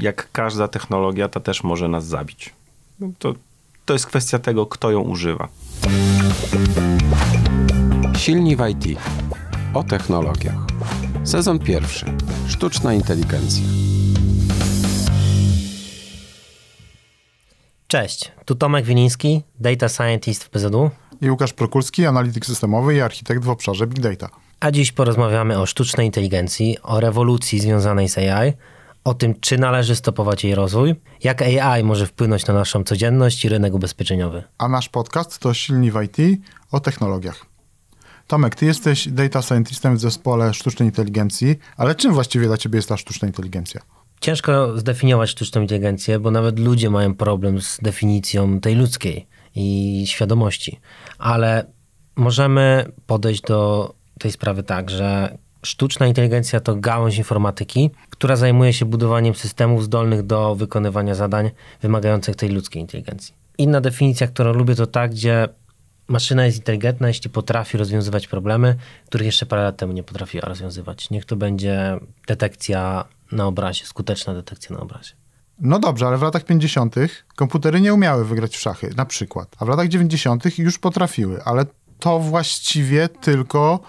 jak każda technologia, ta też może nas zabić. No to, to jest kwestia tego, kto ją używa. Silni w IT. O technologiach. Sezon pierwszy. Sztuczna inteligencja. Cześć, tu Tomek Winiński, Data Scientist w PZU. I Łukasz Prokulski, analityk systemowy i architekt w obszarze Big Data. A dziś porozmawiamy o sztucznej inteligencji, o rewolucji związanej z AI, o tym, czy należy stopować jej rozwój, jak AI może wpłynąć na naszą codzienność i rynek ubezpieczeniowy. A nasz podcast to Silni w IT o technologiach. Tomek, ty jesteś data scientistem w zespole sztucznej inteligencji, ale czym właściwie dla ciebie jest ta sztuczna inteligencja? Ciężko zdefiniować sztuczną inteligencję, bo nawet ludzie mają problem z definicją tej ludzkiej i świadomości, ale możemy podejść do tej sprawy tak, że sztuczna inteligencja to gałąź informatyki, która zajmuje się budowaniem systemów zdolnych do wykonywania zadań wymagających tej ludzkiej inteligencji. Inna definicja, którą lubię, to ta, gdzie maszyna jest inteligentna, jeśli potrafi rozwiązywać problemy, których jeszcze parę lat temu nie potrafiła rozwiązywać. Niech to będzie detekcja na obrazie, skuteczna detekcja na obrazie. No dobrze, ale w latach 50. komputery nie umiały wygrać w szachy, na przykład. A w latach 90. już potrafiły, ale to właściwie tylko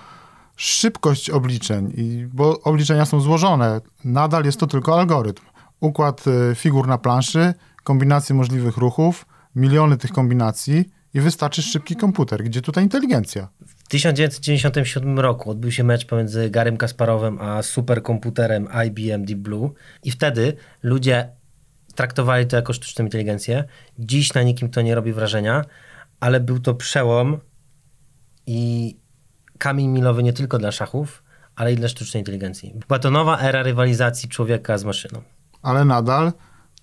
szybkość obliczeń, i, bo obliczenia są złożone. Nadal jest to tylko algorytm. Układ y, figur na planszy, kombinacje możliwych ruchów, miliony tych kombinacji i wystarczy szybki komputer. Gdzie tutaj inteligencja? W 1997 roku odbył się mecz pomiędzy Garym Kasparowem a superkomputerem IBM Deep Blue i wtedy ludzie traktowali to jako sztuczną inteligencję. Dziś na nikim to nie robi wrażenia, ale był to przełom i kamień milowy nie tylko dla szachów, ale i dla sztucznej inteligencji. Była to nowa era rywalizacji człowieka z maszyną. Ale nadal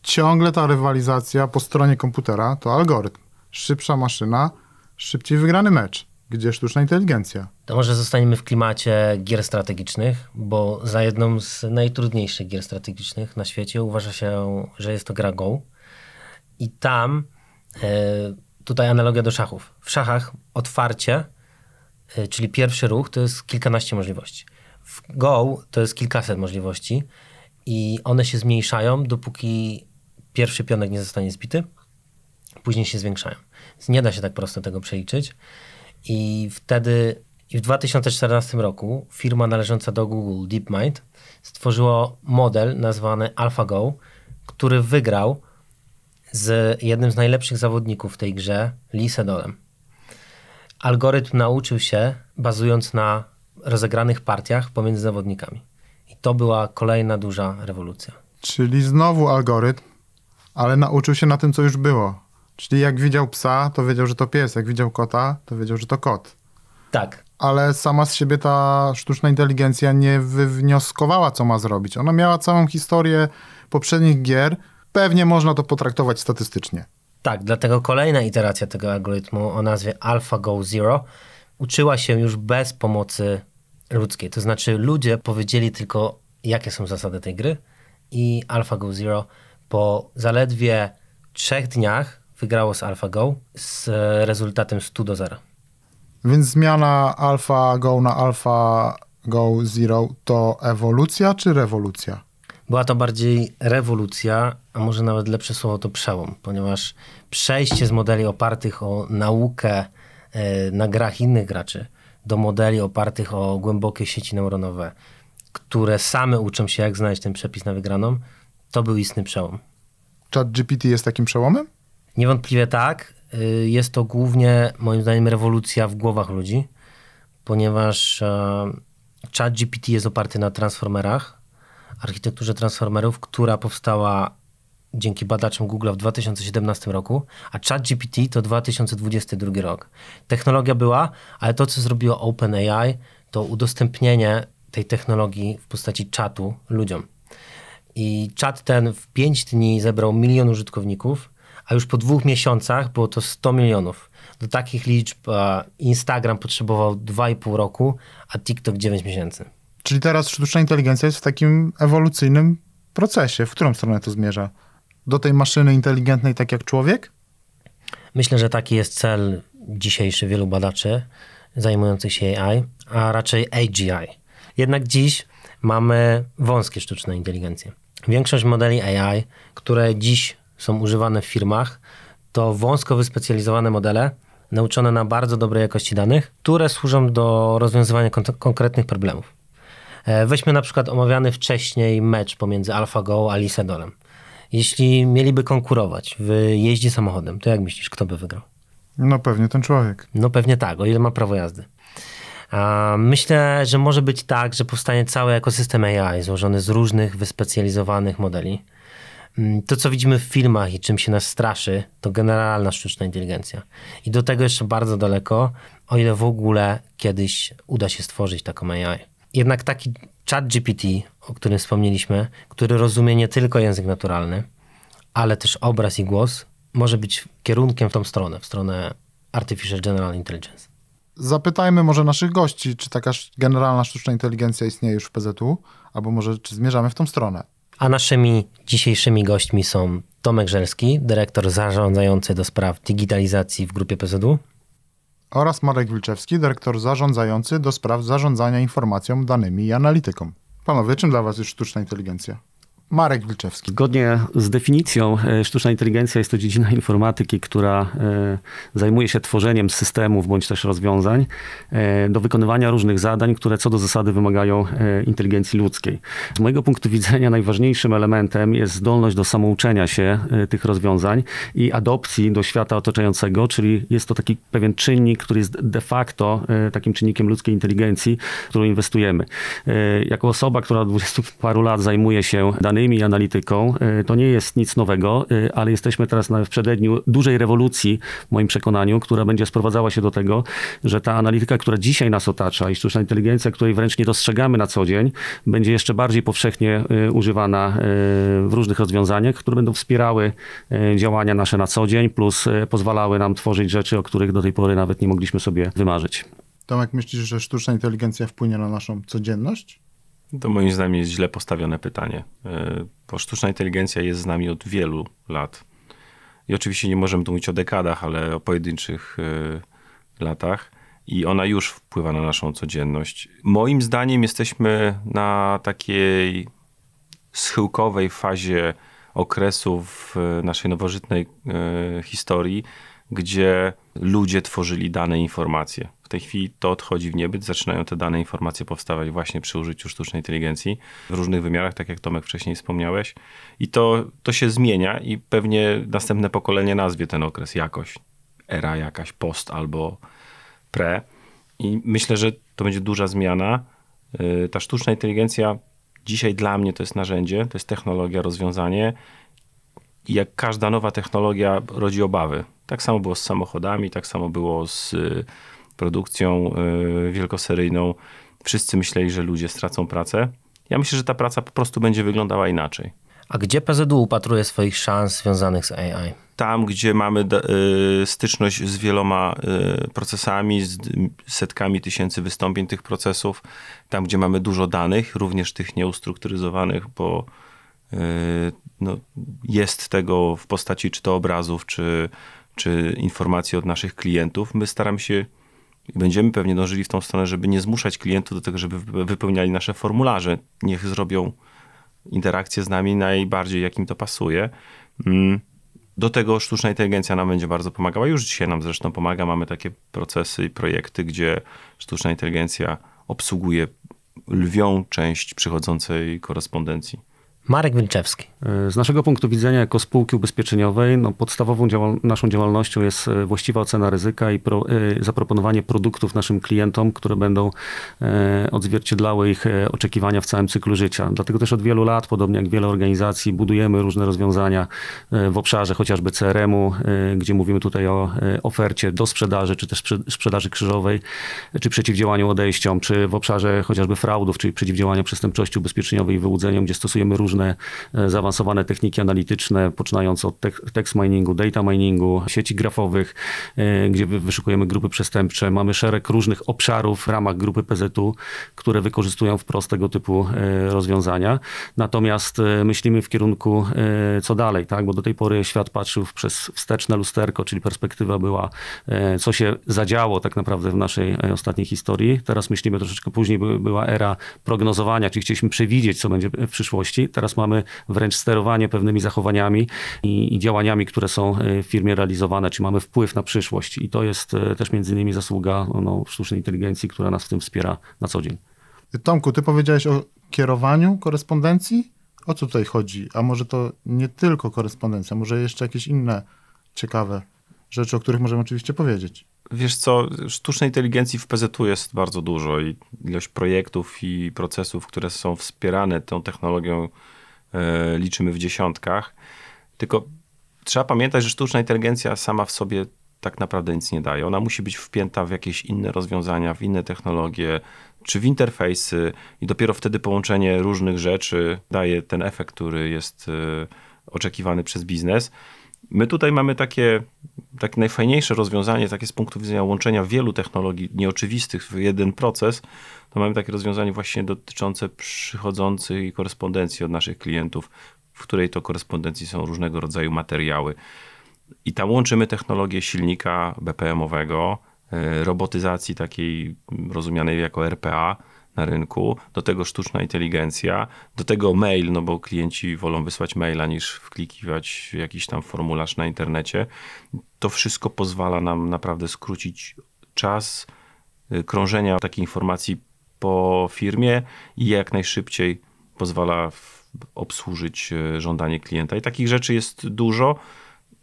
ciągle ta rywalizacja po stronie komputera to algorytm. Szybsza maszyna, szybciej wygrany mecz. Gdzie sztuczna inteligencja? To może zostaniemy w klimacie gier strategicznych, bo za jedną z najtrudniejszych gier strategicznych na świecie uważa się, że jest to gra Go. I tam, e, tutaj analogia do szachów. W szachach otwarcie czyli pierwszy ruch to jest kilkanaście możliwości. W Go to jest kilkaset możliwości i one się zmniejszają, dopóki pierwszy pionek nie zostanie zbity, później się zwiększają. Więc nie da się tak prosto tego przeliczyć. I wtedy, i w 2014 roku firma należąca do Google, DeepMind, stworzyło model nazwany AlphaGo, który wygrał z jednym z najlepszych zawodników w tej grze, Lee Sedolem algorytm nauczył się bazując na rozegranych partiach pomiędzy zawodnikami. I to była kolejna duża rewolucja. Czyli znowu algorytm, ale nauczył się na tym, co już było. Czyli jak widział psa, to wiedział, że to pies. Jak widział kota, to wiedział, że to kot. Tak. Ale sama z siebie ta sztuczna inteligencja nie wywnioskowała, co ma zrobić. Ona miała całą historię poprzednich gier. Pewnie można to potraktować statystycznie. Tak, dlatego kolejna iteracja tego algorytmu o nazwie AlphaGo Zero uczyła się już bez pomocy ludzkiej. To znaczy ludzie powiedzieli tylko, jakie są zasady tej gry i AlphaGo Zero po zaledwie trzech dniach wygrało z AlphaGo z rezultatem 100 do 0. Więc zmiana AlphaGo na AlphaGo Zero to ewolucja czy rewolucja? Była to bardziej rewolucja, a może nawet lepsze słowo to przełom, ponieważ przejście z modeli opartych o naukę e, na grach innych graczy do modeli opartych o głębokie sieci neuronowe, które same uczą się, jak znaleźć ten przepis na wygraną, to był istny przełom. Chat GPT jest takim przełomem? Niewątpliwie tak. E, jest to głównie, moim zdaniem, rewolucja w głowach ludzi, ponieważ e, Chat GPT jest oparty na transformerach, architekturze transformerów, która powstała dzięki badaczom Google w 2017 roku, a ChatGPT to 2022 rok. Technologia była, ale to, co zrobiło OpenAI, to udostępnienie tej technologii w postaci czatu ludziom. I czat ten w 5 dni zebrał milion użytkowników, a już po dwóch miesiącach było to 100 milionów. Do takich liczb Instagram potrzebował 2,5 roku, a TikTok 9 miesięcy. Czyli teraz sztuczna inteligencja jest w takim ewolucyjnym procesie. W którą stronę to zmierza? Do tej maszyny inteligentnej, tak jak człowiek? Myślę, że taki jest cel dzisiejszy wielu badaczy zajmujących się AI, a raczej AGI. Jednak dziś mamy wąskie sztuczne inteligencje. Większość modeli AI, które dziś są używane w firmach, to wąsko wyspecjalizowane modele, nauczone na bardzo dobrej jakości danych, które służą do rozwiązywania kon konkretnych problemów. E, weźmy na przykład omawiany wcześniej mecz pomiędzy AlphaGo a Lisedolem. Jeśli mieliby konkurować w jeździe samochodem, to jak myślisz, kto by wygrał? No pewnie ten człowiek. No pewnie tak, o ile ma prawo jazdy. Myślę, że może być tak, że powstanie cały ekosystem AI złożony z różnych wyspecjalizowanych modeli. Mm, to, co widzimy w filmach i czym się nas straszy, to generalna sztuczna inteligencja. I do tego jeszcze bardzo daleko, o ile w ogóle kiedyś uda się stworzyć taką AI. Jednak taki chat GPT, o którym wspomnieliśmy, który rozumie nie tylko język naturalny, ale też obraz i głos, może być kierunkiem w tą stronę, w stronę Artificial General Intelligence. Zapytajmy może naszych gości, czy taka generalna sztuczna inteligencja istnieje już w PZU, albo może czy zmierzamy w tą stronę. A naszymi dzisiejszymi gośćmi są Tomek Żelski, dyrektor zarządzający do spraw digitalizacji w grupie PZU. Oraz Marek Wilczewski, dyrektor zarządzający do spraw zarządzania informacją, danymi i analityką. Panowie, czym dla was jest sztuczna inteligencja? Marek Wilczewski. Zgodnie z definicją, e, sztuczna inteligencja jest to dziedzina informatyki, która e, zajmuje się tworzeniem systemów bądź też rozwiązań e, do wykonywania różnych zadań, które co do zasady wymagają inteligencji ludzkiej. Z mojego punktu widzenia najważniejszym elementem jest zdolność do samouczenia się tych rozwiązań i adopcji do świata otaczającego, czyli jest to taki pewien czynnik, który jest de facto takim czynnikiem ludzkiej inteligencji, w którą inwestujemy. Jako osoba, która od 20 paru lat zajmuje się danymi, danymi analityką. E, to nie jest nic nowego, e, ale jesteśmy teraz na, w przededniu dużej rewolucji, w moim przekonaniu, która będzie sprowadzała się do tego, że ta analityka, która dzisiaj nas otacza i sztuczna inteligencja, której wręcz nie dostrzegamy na co dzień, będzie jeszcze bardziej powszechnie e, używana w różnych rozwiązaniach, które będą wspierały działania nasze na co dzień, plus pozwalały nam tworzyć rzeczy, o których do tej pory nawet nie mogliśmy sobie wymarzyć. Tomek, myślisz, że sztuczna inteligencja wpłynie na naszą codzienność? To moim zdaniem jest źle postawione pytanie, e, bo sztuczna inteligencja jest z nami od wielu lat. I oczywiście nie możemy tu mówić o dekadach, ale o pojedynczych e, latach. I ona już wpływa na naszą codzienność. Moim zdaniem jesteśmy na takiej schyłkowej fazie okresu w naszej nowożytnej e, historii, gdzie ludzie tworzyli dane informacje tej chwili to odchodzi w niebyt, zaczynają te dane informacje powstawać właśnie przy użyciu sztucznej inteligencji w różnych wymiarach, tak jak Tomek wcześniej wspomniałeś. I to, to się zmienia i pewnie następne pokolenie nazwie ten okres jakoś. Era jakaś post albo pre. I myślę, że to będzie duża zmiana. Y, ta sztuczna inteligencja dzisiaj dla mnie to jest narzędzie, to jest technologia, rozwiązanie. I jak każda nowa technologia rodzi obawy. Tak samo było z samochodami, tak samo było z produkcją y, wielkoseryjną, wszyscy myśleli, że ludzie stracą pracę. Ja myślę, że ta praca po prostu będzie wyglądała inaczej. A gdzie PZU upatruje swoich szans związanych z AI? Tam, gdzie mamy y, styczność z wieloma y, procesami, z setkami tysięcy wystąpień tych procesów, tam, gdzie mamy dużo danych, również tych nieustrukturyzowanych, bo no, jest tego w postaci czy to obrazów, czy, czy informacji od naszych klientów. My staramy się i będziemy pewnie dążyli w tą stronę, żeby nie zmuszać klientów do tego, żeby wypełniali nasze formularze. Niech zrobią interakcję z nami najbardziej, jak im to pasuje. Mm. Do tego sztuczna inteligencja nam będzie bardzo pomagała. Już dzisiaj nam zresztą pomaga. Mamy takie procesy i projekty, gdzie sztuczna inteligencja obsługuje lwią część przychodzącej korespondencji. Marek Wilczewski. Z naszego punktu widzenia, jako spółki ubezpieczeniowej, no podstawową działal naszą działalnością jest e, właściwa ocena ryzyka i pro e, zaproponowanie produktów naszym klientom, które będą e, odzwierciedlały ich oczekiwania w całym cyklu życia. Dlatego też od wielu lat, podobnie jak wiele organizacji, budujemy różne rozwiązania w obszarze chociażby CRM-u, gdzie mówimy tutaj o ofercie do sprzedaży, czy też sprzedaży krzyżowej, czy przeciwdziałaniu odejściom, czy w obszarze chociażby fraudów, czyli przeciwdziałania przestępczości ubezpieczeniowej i wyłudzeniom, gdzie stosujemy różne różne e, zaawansowane techniki analityczne, poczynając od text miningu, data miningu, sieci grafowych, e, gdzie wyszukujemy grupy przestępcze. Mamy szereg różnych obszarów w ramach grupy PZU, które wykorzystują wprost tego typu e, rozwiązania. Natomiast myślimy w kierunku co dalej, tak? bo do tej pory świat patrzył przez wsteczne lusterko, czyli perspektywa była, co się zadziało tak naprawdę w naszej ostatniej historii. Teraz myślimy troszeczkę później, była era prognozowania, czyli chcieliśmy przewidzieć, co będzie w przyszłości. Teraz mamy wręcz sterowanie pewnymi zachowaniami i, i działaniami, które są w firmie realizowane, czyli mamy wpływ na przyszłość i to jest też między innymi zasługa no, sztucznej inteligencji, która nas w tym wspiera na co dzień. Tomku, ty powiedziałeś o kierowaniu korespondencji? O co tutaj chodzi? A może to nie tylko korespondencja, może jeszcze jakieś inne ciekawe rzeczy, o których możemy oczywiście powiedzieć. Wiesz co, sztucznej inteligencji w PZU jest bardzo dużo i ilość projektów i procesów, które są wspierane tą technologią, e, liczymy w dziesiątkach. Tylko trzeba pamiętać, że sztuczna inteligencja sama w sobie tak naprawdę nic nie daje. Ona musi być wpięta w jakieś inne rozwiązania, w inne technologie, czy w interfejsy i dopiero wtedy połączenie różnych rzeczy daje ten efekt, który jest e, oczekiwany przez biznes. My tutaj mamy takie, takie najfajniejsze rozwiązanie, takie z punktu widzenia łączenia wielu technologii nieoczywistych w jeden proces, to mamy takie rozwiązanie właśnie dotyczące przychodzącej korespondencji od naszych klientów, w której to korespondencji są różnego rodzaju materiały. I tam łączymy technologię silnika BPM-owego, e, robotyzacji takiej rozumianej jako RPA, na rynku, do tego sztuczna inteligencja, do tego mail, no bo klienci wolą wysłać maila niż wklikiwać jakiś tam formularz na internecie. To wszystko pozwala nam naprawdę skrócić czas y, krążenia takiej informacji po firmie i jak najszybciej pozwala obsłużyć y, żądanie klienta. I takich rzeczy jest dużo.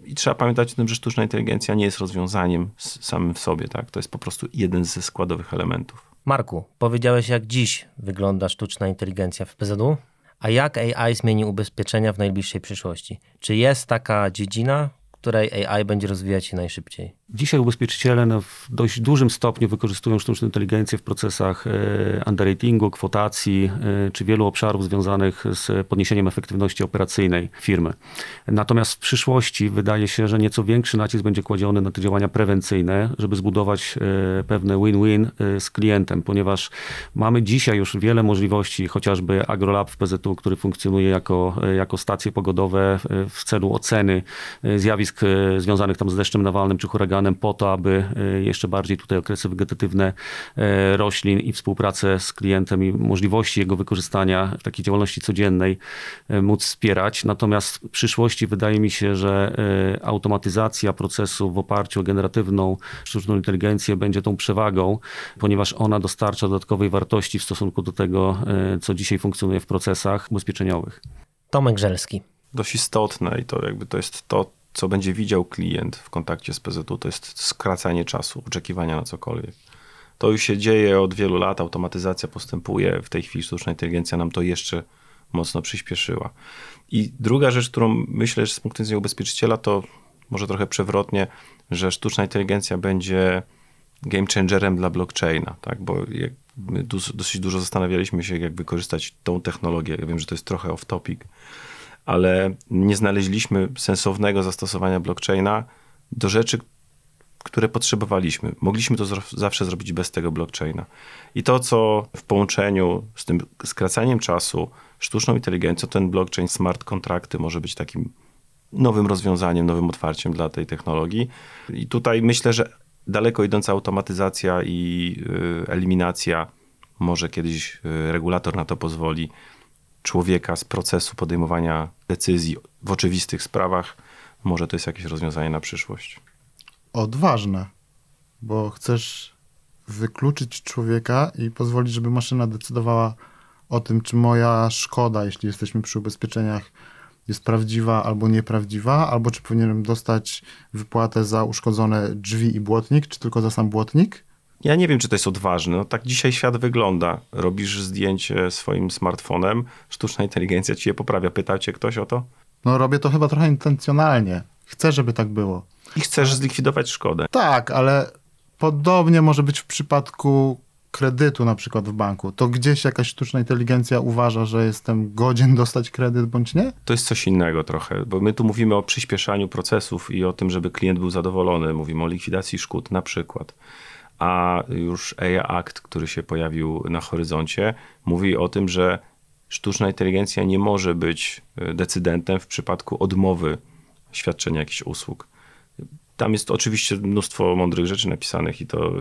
I trzeba pamiętać o tym, że sztuczna inteligencja nie jest rozwiązaniem samym w sobie. Tak? To jest po prostu jeden ze składowych elementów. Marku, powiedziałeś jak dziś wygląda sztuczna inteligencja w PZU, a jak AI zmieni ubezpieczenia w najbliższej przyszłości? Czy jest taka dziedzina, której AI będzie rozwijać się najszybciej? Dzisiaj ubezpieczyciele no, w dość dużym stopniu wykorzystują sztuczną inteligencję w procesach e, underratingu, kwotacji e, czy wielu obszarów związanych z podniesieniem efektywności operacyjnej firmy. Natomiast w przyszłości wydaje się, że nieco większy nacisk będzie kładziony na te działania prewencyjne, żeby zbudować e, pewne win-win z klientem, ponieważ mamy dzisiaj już wiele możliwości, chociażby AgroLab w PZU, który funkcjonuje jako, jako stacje pogodowe w celu oceny zjawisk związanych tam z deszczem nawalnym czy huraganem po to, aby e, jeszcze bardziej tutaj okresy wegetatywne e, roślin i współpracę z klientem i możliwości jego wykorzystania w takiej działalności codziennej e, móc wspierać. Natomiast w przyszłości wydaje mi się, że automatyzacja procesu w oparciu o generatywną sztuczną inteligencję będzie tą przewagą, ponieważ ona dostarcza dodatkowej wartości w stosunku do tego, co dzisiaj funkcjonuje w procesach ubezpieczeniowych. Tomek Grzelski. Dość istotne i to jakby to jest to, co będzie widział klient w kontakcie z PZU, to jest skracanie czasu, oczekiwania na cokolwiek. To już się dzieje od wielu lat, automatyzacja postępuje. W tej chwili sztuczna inteligencja nam to jeszcze mocno przyspieszyła. I druga rzecz, którą myślę, że z punktu widzenia ubezpieczyciela, to może trochę przewrotnie, że sztuczna inteligencja będzie game changerem dla blockchaina, tak? bo my dosyć dużo zastanawialiśmy się, jak wykorzystać tą technologię. Ja wiem, że to jest trochę off topic, ale nie znaleźliśmy sensownego zastosowania blockchaina do rzeczy, które potrzebowaliśmy. Mogliśmy to zawsze zrobić bez tego blockchaina. I to, co w połączeniu z tym skracaniem czasu, sztuczną inteligencją, ten blockchain, smart kontrakty może być takim nowym rozwiązaniem, nowym otwarciem dla tej technologii. I tutaj myślę, że daleko idąca automatyzacja i y, eliminacja, może kiedyś y, regulator na to pozwoli, człowieka z procesu podejmowania decyzji w oczywistych sprawach, może to jest jakieś rozwiązanie na przyszłość. Odważne, bo chcesz wykluczyć człowieka i pozwolić, żeby maszyna decydowała o tym, czy moja szkoda, jeśli jesteśmy przy ubezpieczeniach, jest prawdziwa albo nieprawdziwa, albo czy powinienem dostać wypłatę za uszkodzone drzwi i błotnik, czy tylko za sam błotnik. Ja nie wiem, czy to jest odważne. No, tak dzisiaj świat wygląda. Robisz zdjęcie swoim smartfonem, sztuczna inteligencja ci je poprawia. Pyta cię ktoś o to? No robię to chyba trochę intencjonalnie. Chcę, żeby tak było. I chcesz zlikwidować szkodę. Tak, ale podobnie może być w przypadku kredytu na przykład w banku. To gdzieś jakaś sztuczna inteligencja uważa, że jestem godzien dostać kredyt bądź nie? To jest coś innego trochę, bo my tu mówimy o przyspieszaniu procesów i o tym, żeby klient był zadowolony. Mówimy o likwidacji szkód na przykład a już AI Act, który się pojawił na horyzoncie, mówi o tym, że sztuczna inteligencja nie może być e, decydentem w przypadku odmowy świadczenia jakichś usług. Tam jest oczywiście mnóstwo mądrych rzeczy napisanych i to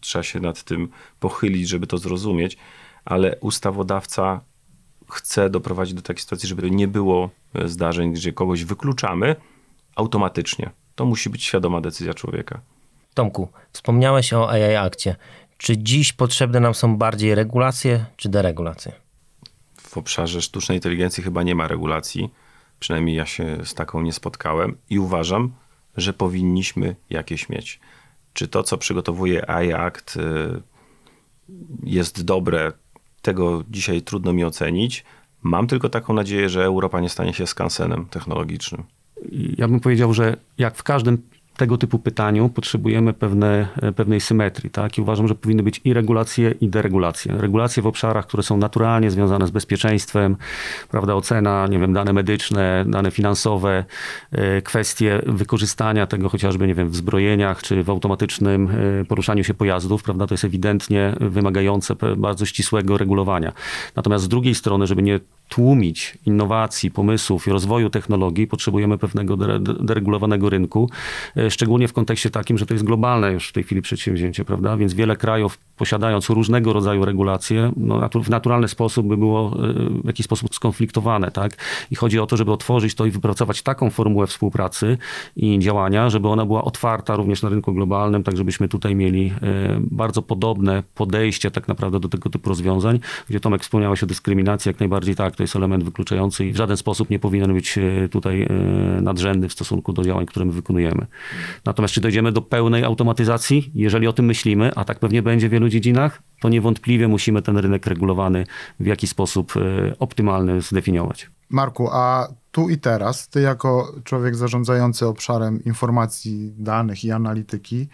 trzeba się nad tym pochylić, żeby to zrozumieć, ale ustawodawca chcę doprowadzić do takiej sytuacji, żeby nie było e, zdarzeń, gdzie kogoś wykluczamy automatycznie. To musi być świadoma decyzja człowieka. Tomku, wspomniałeś o AI akcie. Czy dziś potrzebne nam są bardziej regulacje czy deregulacje? W obszarze sztucznej inteligencji chyba nie ma regulacji. Przynajmniej ja się z taką nie spotkałem i uważam, że powinniśmy jakieś mieć. Czy to, co przygotowuje AI Act, y, jest dobre, tego dzisiaj trudno mi ocenić. Mam tylko taką nadzieję, że Europa nie stanie się skansenem technologicznym. Ja bym powiedział, że jak w każdym tego typu pytaniu potrzebujemy pewne, pewnej symetrii. Tak? I uważam, że powinny być i regulacje, i deregulacje. Regulacje w obszarach, które są naturalnie związane z bezpieczeństwem, prawda, ocena, nie wiem, dane medyczne, dane finansowe, e, kwestie wykorzystania tego chociażby, nie wiem, w zbrojeniach, czy w automatycznym e, poruszaniu się pojazdów, prawda, to jest ewidentnie wymagające bardzo ścisłego regulowania. Natomiast z drugiej strony, żeby nie tłumić innowacji, pomysłów i rozwoju technologii, potrzebujemy pewnego deregulowanego rynku, e, szczególnie w kontekście takim, że to jest globalne już w tej chwili przedsięwzięcie, prawda? Więc wiele krajów posiadając różnego rodzaju regulacje, no, w naturalny sposób by było e, w jakiś sposób skonfliktowane, tak? I chodzi o to, żeby otworzyć to i wypracować taką formułę współpracy i działania, żeby ona była otwarta również na rynku globalnym, tak żebyśmy tutaj mieli e, bardzo podobne podejście tak naprawdę do tego typu rozwiązań, gdzie Tomek wspomniałeś o dyskryminacji, jak najbardziej tak, to jest element wykluczający i w żaden sposób nie powinien być e, tutaj nadrzędny w stosunku do działań, które my wykonujemy. Natomiast czy dojdziemy do pełnej automatyzacji? Jeżeli o tym myślimy, a tak pewnie będzie wielu dziedzinach, to niewątpliwie musimy ten rynek regulowany w jakiś sposób e, optymalny zdefiniować. Marku, a tu i teraz, ty jako człowiek zarządzający obszarem informacji, danych i analityki,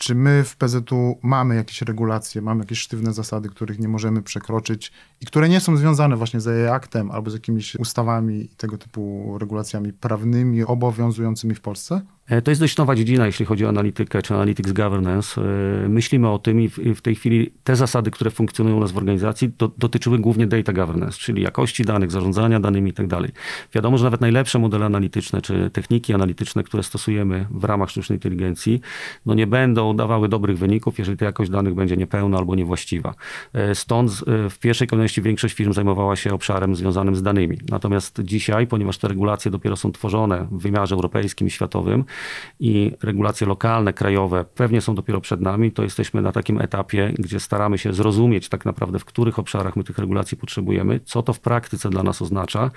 czy my w PZU mamy jakieś regulacje, mamy jakieś sztywne zasady, których nie możemy przekroczyć i które nie są związane właśnie z jej aktem albo z jakimiś ustawami i tego typu regulacjami prawnymi obowiązującymi w Polsce? E, to jest dość nowa dziedzina, jeśli chodzi o analitykę czy analytics governance. E, myślimy o tym i w tej chwili te zasady, które funkcjonują u nas w organizacji, do, dotyczyły głównie data governance, czyli jakości danych, zarządzania danymi i tak. Wiadomo, że nawet najlepsze modele analityczne czy techniki analityczne, które stosujemy w ramach sztucznej inteligencji, no nie będą dawały dobrych wyników, jeżeli ta jakość danych będzie niepełna albo niewłaściwa. E, stąd w pierwszej kolejności większość firm zajmowała się obszarem związanym z danymi. Natomiast dzisiaj, ponieważ te regulacje dopiero są tworzone w wymiarze europejskim i światowym, i regulacje lokalne, krajowe pewnie są dopiero przed nami, to jesteśmy na takim etapie, gdzie staramy się zrozumieć tak naprawdę, w których obszarach my tych regulacji potrzebujemy, co to w praktyce dla nas oznacza,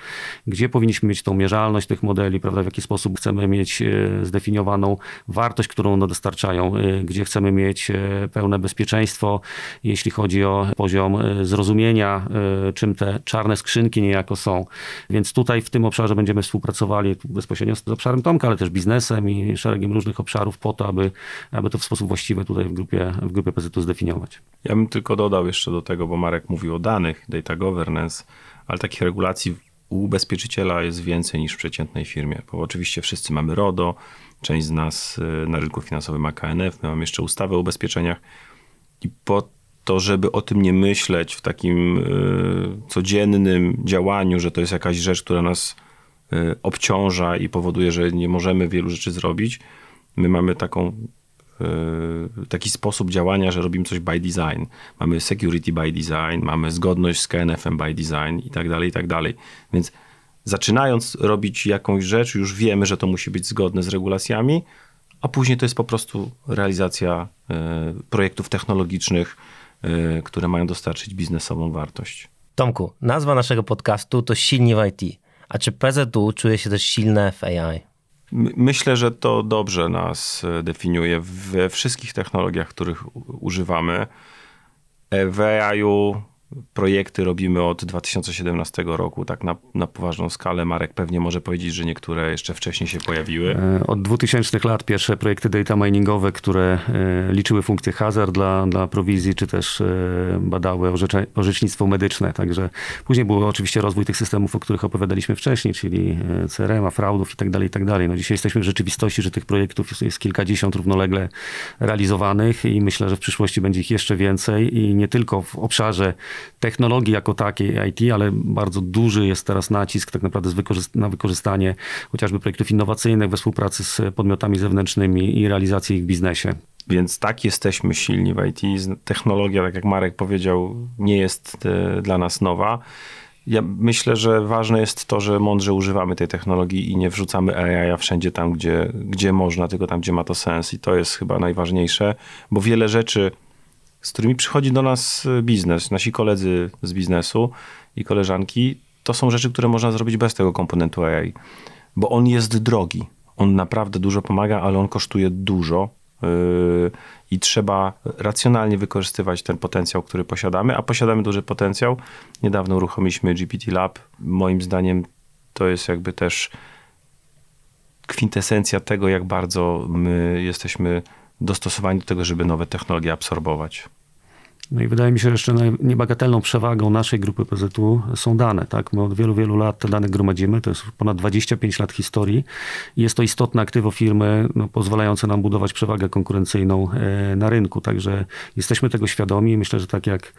gdzie powinniśmy mieć tą mierzalność tych modeli, prawda, w jaki sposób chcemy mieć e, zdefiniowaną wartość, którą one dostarczają, e, gdzie chcemy mieć e, pełne bezpieczeństwo, jeśli chodzi o poziom zrozumienia, czym te czarne skrzynki niejako są. Więc tutaj w tym obszarze będziemy współpracowali bezpośrednio z obszarem Tomka, ale też biznesem szeregiem różnych obszarów po to, aby, aby to w sposób właściwy tutaj w grupie, w grupie PZU zdefiniować. Ja bym tylko dodał jeszcze do tego, bo Marek mówił o danych, data governance, ale takich regulacji u ubezpieczyciela jest więcej niż w przeciętnej firmie, bo oczywiście wszyscy mamy RODO, część z nas y, na rynku finansowym ma KNF, my mamy jeszcze ustawę o ubezpieczeniach i po to, żeby o tym nie myśleć w takim y, codziennym działaniu, że to jest jakaś rzecz, która nas obciąża i powoduje, że nie możemy wielu rzeczy zrobić. My mamy taką, y, taki sposób działania, że robimy coś by design. Mamy security by design, mamy zgodność z KNF-em by design i tak dalej, i tak dalej. Więc zaczynając robić jakąś rzecz, już wiemy, że to musi być zgodne z regulacjami, a później to jest po prostu realizacja y, projektów technologicznych, które mają dostarczyć biznesową wartość. Tomku, nazwa naszego podcastu to Silni w IT. A czy PZU czuje się też silne w AI? Myślę, że to dobrze nas e, definiuje we wszystkich technologiach, których używamy. E, w AI-u projekty robimy od 2017 roku, tak na, na poważną skalę. Marek pewnie może powiedzieć, że niektóre jeszcze wcześniej się pojawiły. E, od 2000 lat pierwsze projekty data miningowe, które e, liczyły funkcje hazard dla, dla prowizji, czy też e, badały orzecze, orzecznictwo medyczne. Także później był oczywiście rozwój tych systemów, o których opowiadaliśmy wcześniej, czyli CRM, fraudów i tak dalej, i tak. No dzisiaj jesteśmy w rzeczywistości, że tych projektów jest kilkadziesiąt równolegle realizowanych i myślę, że w przyszłości będzie ich jeszcze więcej i nie tylko w obszarze technologii jako takiej IT, ale bardzo duży jest teraz nacisk tak naprawdę na wykorzystanie chociażby projektów innowacyjnych we współpracy z podmiotami zewnętrznymi i realizację ich w biznesie. Więc tak jesteśmy silni w IT. Technologia, tak jak Marek powiedział, nie jest e, dla nas nowa. Ja myślę, że ważne jest to, że mądrze używamy tej technologii i nie wrzucamy AI wszędzie tam, gdzie, gdzie można, tylko tam, gdzie ma to sens. I to jest chyba najważniejsze, bo wiele rzeczy, z którymi przychodzi do nas biznes, nasi koledzy z biznesu i koleżanki, to są rzeczy, które można zrobić bez tego komponentu AI, bo on jest drogi. On naprawdę dużo pomaga, ale on kosztuje dużo yy, i trzeba racjonalnie wykorzystywać ten potencjał, który posiadamy, a posiadamy duży potencjał. Niedawno uruchomiliśmy GPT Lab. Moim zdaniem to jest jakby też kwintesencja tego, jak bardzo my jesteśmy dostosowani do tego, żeby nowe technologie absorbować. No i wydaje mi się, że jeszcze niebagatelną przewagą naszej grupy PZU są dane. Tak? My od wielu, wielu lat te dane gromadzimy. To jest ponad 25 lat historii. Jest to istotne aktywo firmy, no, pozwalające nam budować przewagę konkurencyjną e, na rynku. Także jesteśmy tego świadomi. Myślę, że tak jak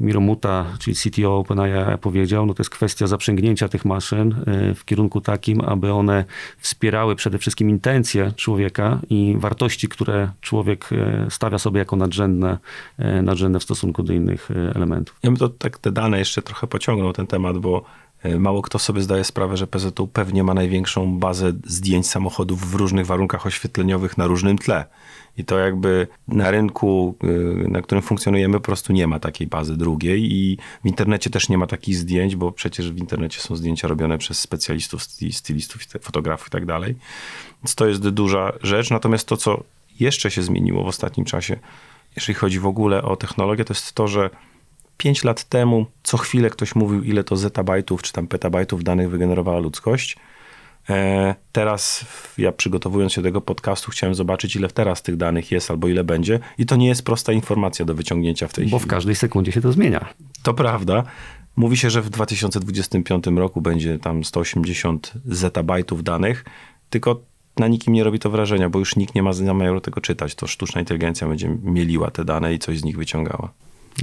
Miro Muta, czyli CTO OpenAI powiedział, no to jest kwestia zaprzęgnięcia tych maszyn e, w kierunku takim, aby one wspierały przede wszystkim intencje człowieka i wartości, które człowiek e, stawia sobie jako nadrzędne, nadrzędne w stosunku do innych elementów. Ja bym to tak te dane jeszcze trochę pociągnął ten temat, bo mało kto sobie zdaje sprawę, że PZU pewnie ma największą bazę zdjęć samochodów w różnych warunkach oświetleniowych na różnym tle. I to jakby na rynku, y, na którym funkcjonujemy, po prostu nie ma takiej bazy drugiej i w internecie też nie ma takich zdjęć, bo przecież w internecie są zdjęcia robione przez specjalistów, stylistów, fotografów i tak dalej. Więc to jest duża rzecz. Natomiast to, co jeszcze się zmieniło w ostatnim czasie, jeżeli chodzi w ogóle o technologię, to jest to, że 5 lat temu co chwilę ktoś mówił, ile to zetabajtów czy tam petabajtów danych wygenerowała ludzkość. E, teraz ja przygotowując się do tego podcastu chciałem zobaczyć, ile teraz tych danych jest albo ile będzie i to nie jest prosta informacja do wyciągnięcia w tej Bo chwili. Bo w każdej sekundzie się to zmienia. To prawda. Mówi się, że w 2025 roku będzie tam 180 zetabajtów danych, tylko na nikim nie robi to wrażenia, bo już nikt nie ma zamiaru tego czytać. To sztuczna inteligencja będzie mieliła te dane i coś z nich wyciągała.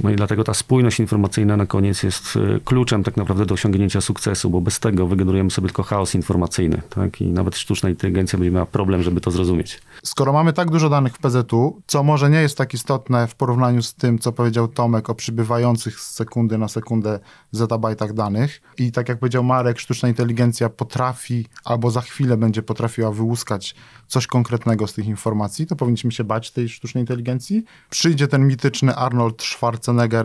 No i dlatego ta spójność informacyjna na koniec jest e, kluczem tak naprawdę do osiągnięcia sukcesu, bo bez tego wygenerujemy sobie tylko chaos informacyjny. Tak? I nawet sztuczna inteligencja będzie miała problem, żeby to zrozumieć. Skoro mamy tak dużo danych w PZU, co może nie jest tak istotne w porównaniu z tym, co powiedział Tomek o przybywających z sekundy na sekundę zetabajtach danych i tak jak powiedział Marek, sztuczna inteligencja potrafi albo za chwilę będzie potrafiła wyłuskać coś konkretnego z tych informacji, to powinniśmy się bać tej sztucznej inteligencji. Przyjdzie ten mityczny Arnold Schwarzenegger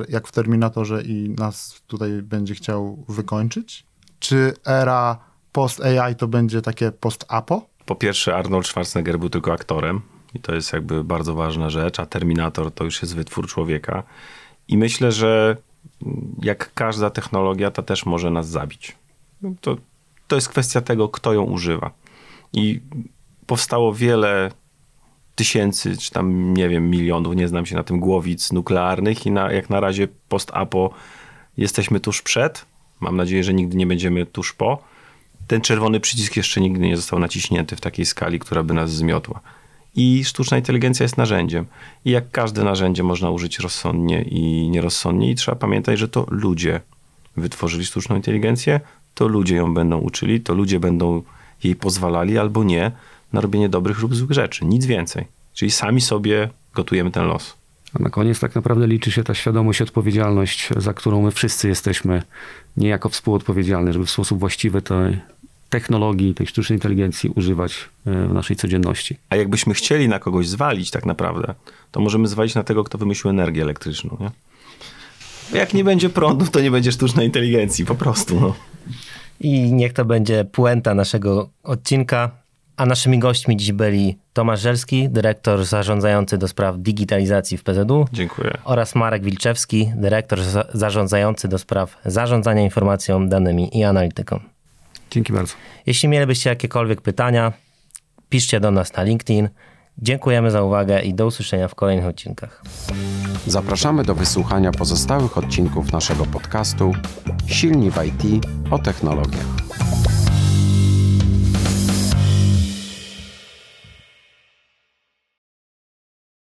jak w Terminatorze i nas tutaj będzie chciał wykończyć? Czy era post-AI to będzie takie post-apo? Po pierwsze Arnold Schwarzenegger był tylko aktorem i to jest jakby bardzo ważna rzecz, a Terminator to już jest wytwór człowieka. I myślę, że jak każda technologia, ta też może nas zabić. To, to jest kwestia tego, kto ją używa. I powstało wiele tysięcy, czy tam nie wiem, milionów, nie znam się na tym, głowic nuklearnych i na, jak na razie post-apo jesteśmy tuż przed. Mam nadzieję, że nigdy nie będziemy tuż po. Ten czerwony przycisk jeszcze nigdy nie został naciśnięty w takiej skali, która by nas zmiotła. I sztuczna inteligencja jest narzędziem. I jak każde narzędzie można użyć rozsądnie i nierozsądnie. I trzeba pamiętać, że to ludzie wytworzyli sztuczną inteligencję, to ludzie ją będą uczyli, to ludzie będą jej pozwalali albo nie na robienie dobrych lub złych rzeczy. Nic więcej. Czyli sami sobie gotujemy ten los. A na koniec tak naprawdę liczy się ta świadomość i odpowiedzialność, za którą my wszyscy jesteśmy niejako współodpowiedzialni, żeby w sposób właściwy tej technologii, tej sztucznej inteligencji używać e, w naszej codzienności. A jakbyśmy chcieli na kogoś zwalić tak naprawdę, to możemy zwalić na tego, kto wymyślił energię elektryczną. Nie? Jak nie będzie prądu, to nie będzie sztucznej inteligencji, po prostu. No. I niech to będzie puenta naszego odcinka. A naszymi gośćmi dziś byli Tomasz Żelski, dyrektor zarządzający do spraw digitalizacji w PZU. Dziękuję. Oraz Marek Wilczewski, dyrektor za zarządzający do spraw zarządzania informacją, danymi i analityką. Dzięki bardzo. Jeśli mielibyście jakiekolwiek pytania, piszcie do nas na LinkedIn. Dziękujemy za uwagę i do usłyszenia w kolejnych odcinkach. Zapraszamy do wysłuchania pozostałych odcinków naszego podcastu Silni w IT o technologiach.